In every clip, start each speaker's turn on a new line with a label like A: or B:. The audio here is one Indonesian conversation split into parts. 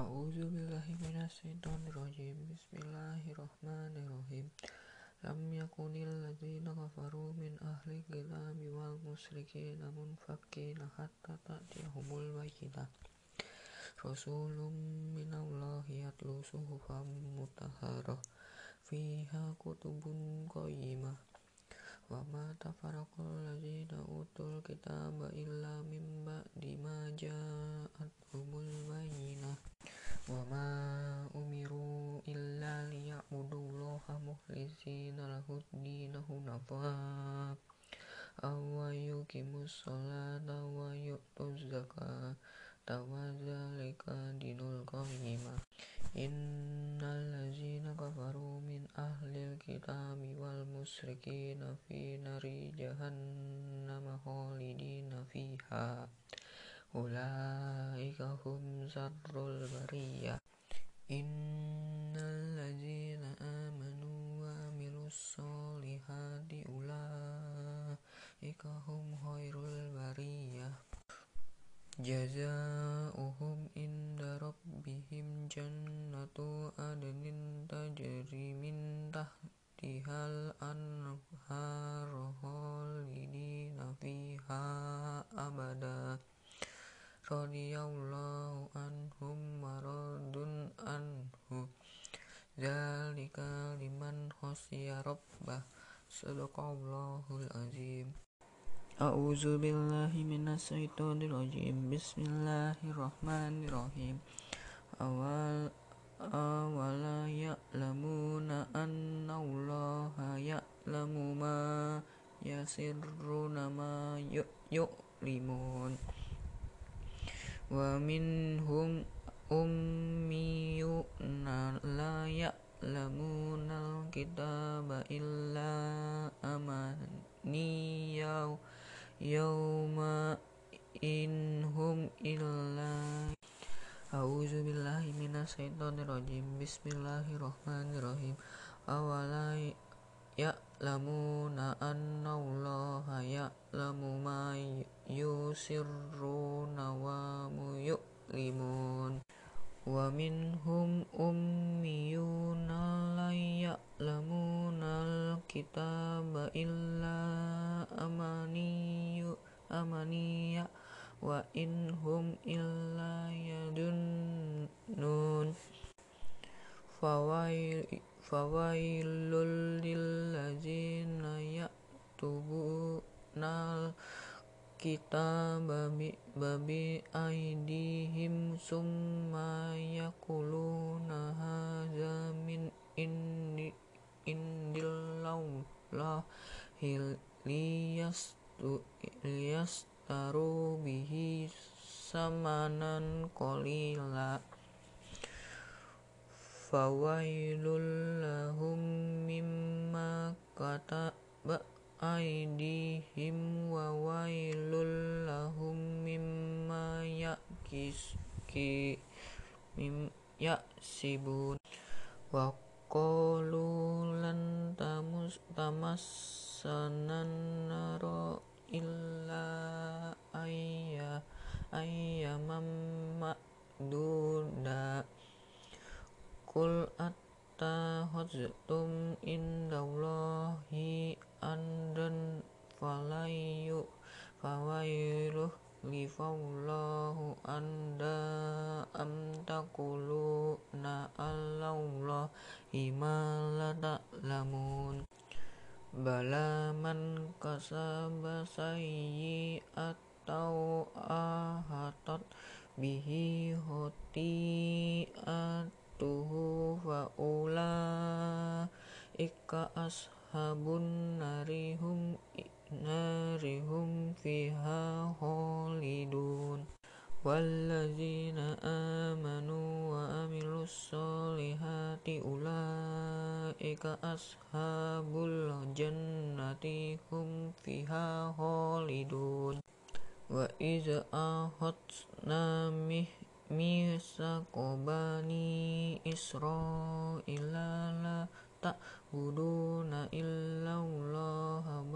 A: A'udzu billahi minasyaitonir rajim. Bismillahirrahmanirrahim. Lam yakunil ladzina kafaru min ahli kitabi wal musyrikin munfakkina hatta ta'tiyahumul bayyinah. Rasulun minallahi yatlu suhufan mutahharah fiha kutubun qayyimah. Wa ma tafarraqal ladzina utul kitaba illa min ba'di ja'atuhumul bayyinah. Wa ma umiru illa liya'budullaha mukhlishina lahud-din hunafa wa yuqimus sholata wa yu'tuz zakata wa dzalika dinul qayyimah. Innal ladzina kafaru min ahlil kitabi wal musyrikina fi nari jahannama khalidina fiha. Ulaika hum syarrul bariyah. Innal ladzina amanu wa amilus solihati ulaika hum khairul bariyah. Jazaohum inda rabbihim jannatu adnin tajri min tahtihal anharu khalidina fiha abada. Radhiyallahu anhum wa radun anhu. Dzalika liman khasyiya rabbah. Shadaqallahul azim. A'udzu billahi minasyaitonir rajim. Bismillahirrahmanirrahim. Awal awala ya'lamuna annallaha ya'lamu ma yasirruna ma yu'limun. Wa minhum ummiyuna la ya'lamunal kitaba illa amaniya yauma inhum illa A'udzu billahi minasyaitonir rajim. Bismillahirrahmanirrahim. Awala ya'lamuna annallaha ya'lamu ma yusirruna wa yu'limun. Wa minhum ummiyuna la ya'lamunal kitaba illa wa inhum illa yadunnun. Fawailul lil ladzina yaktubunal kitaba bi aydihim summa yaquluna hadza min indi indillahi liyastaru bihi samanan qalila. Fawailul lahum mimma katabat aydihim wa wailul lahum mimma yaksibun. Wa qalu lan tamassanan إلا أي أيما مأدودا قل أتخذتم عند الله أندا فلن فويله لفالله أندا أم تقولون على الله ما لا تعلمون Bala man sayyi'atan ahatat bihi khati'atuhu fa ulaika ashabun nari hum fiha khalidun. Walladzina amanu wa amilus solihati ulaika ashabul jannati hum fiha khalidun. Wa iz akhadna mitsaqa bani Israila la ta'buduna illallaha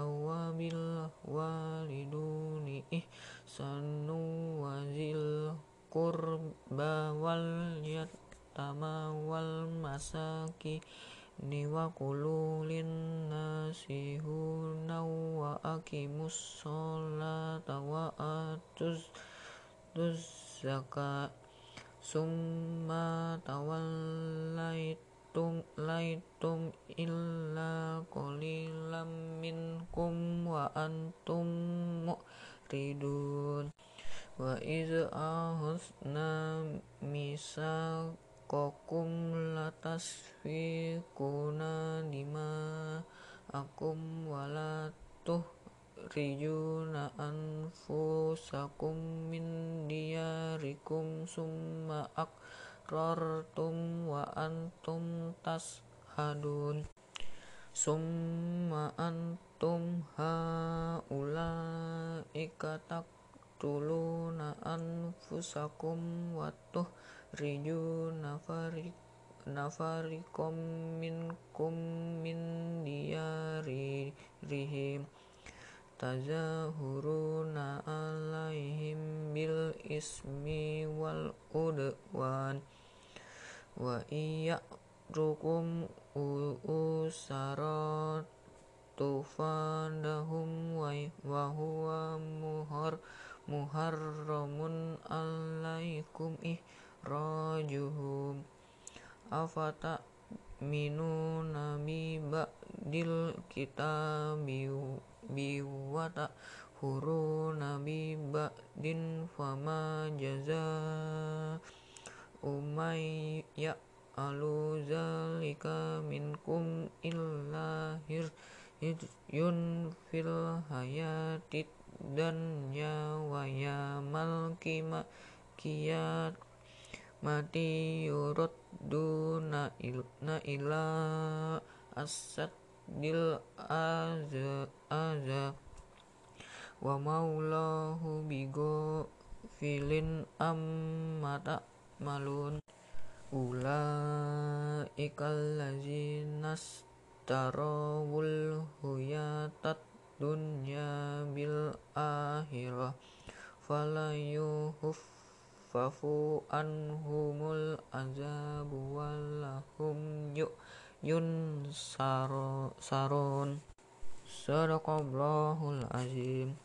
A: wa bil walidayni ihsanan wa dzil qurba wal yatama wal masaki wa qulu wa aqimus sholata wa atuz zakat summa tawallaitum laitum illa qalilam minkum wa antum mu'ridun. Wa iz ahusna misaqakum latasfikuna dima akum walatuh tukhrijuna anfusakum min diyarikum summa aqrartum wa antum tashadun. Summa antum haulaika taqtuluna anfusakum wa tukhrijuna nafarikum minkum min diyarihim tazahuruna alaihim bil ismi wal udwan. Wa iyyarukum usarat tufandahum wa huwa muhar muharramun alaikum ihrajuhum. Afata minuna bi ba'dil kitabi biwata huru nabi ba'din fama jaza umay ya alu zalika minkum illa yun fil hayatid dan ya wayamal kima kiyat mati yurut duna ila asad dil aza aza. Wa maulahu bigo filin ammata malun ula ikal lazinas tarawul huyatat dunya bil akhirah. Fala yuhuffafu anhumul azabu walahum yuk yun saron sadaqallahul azim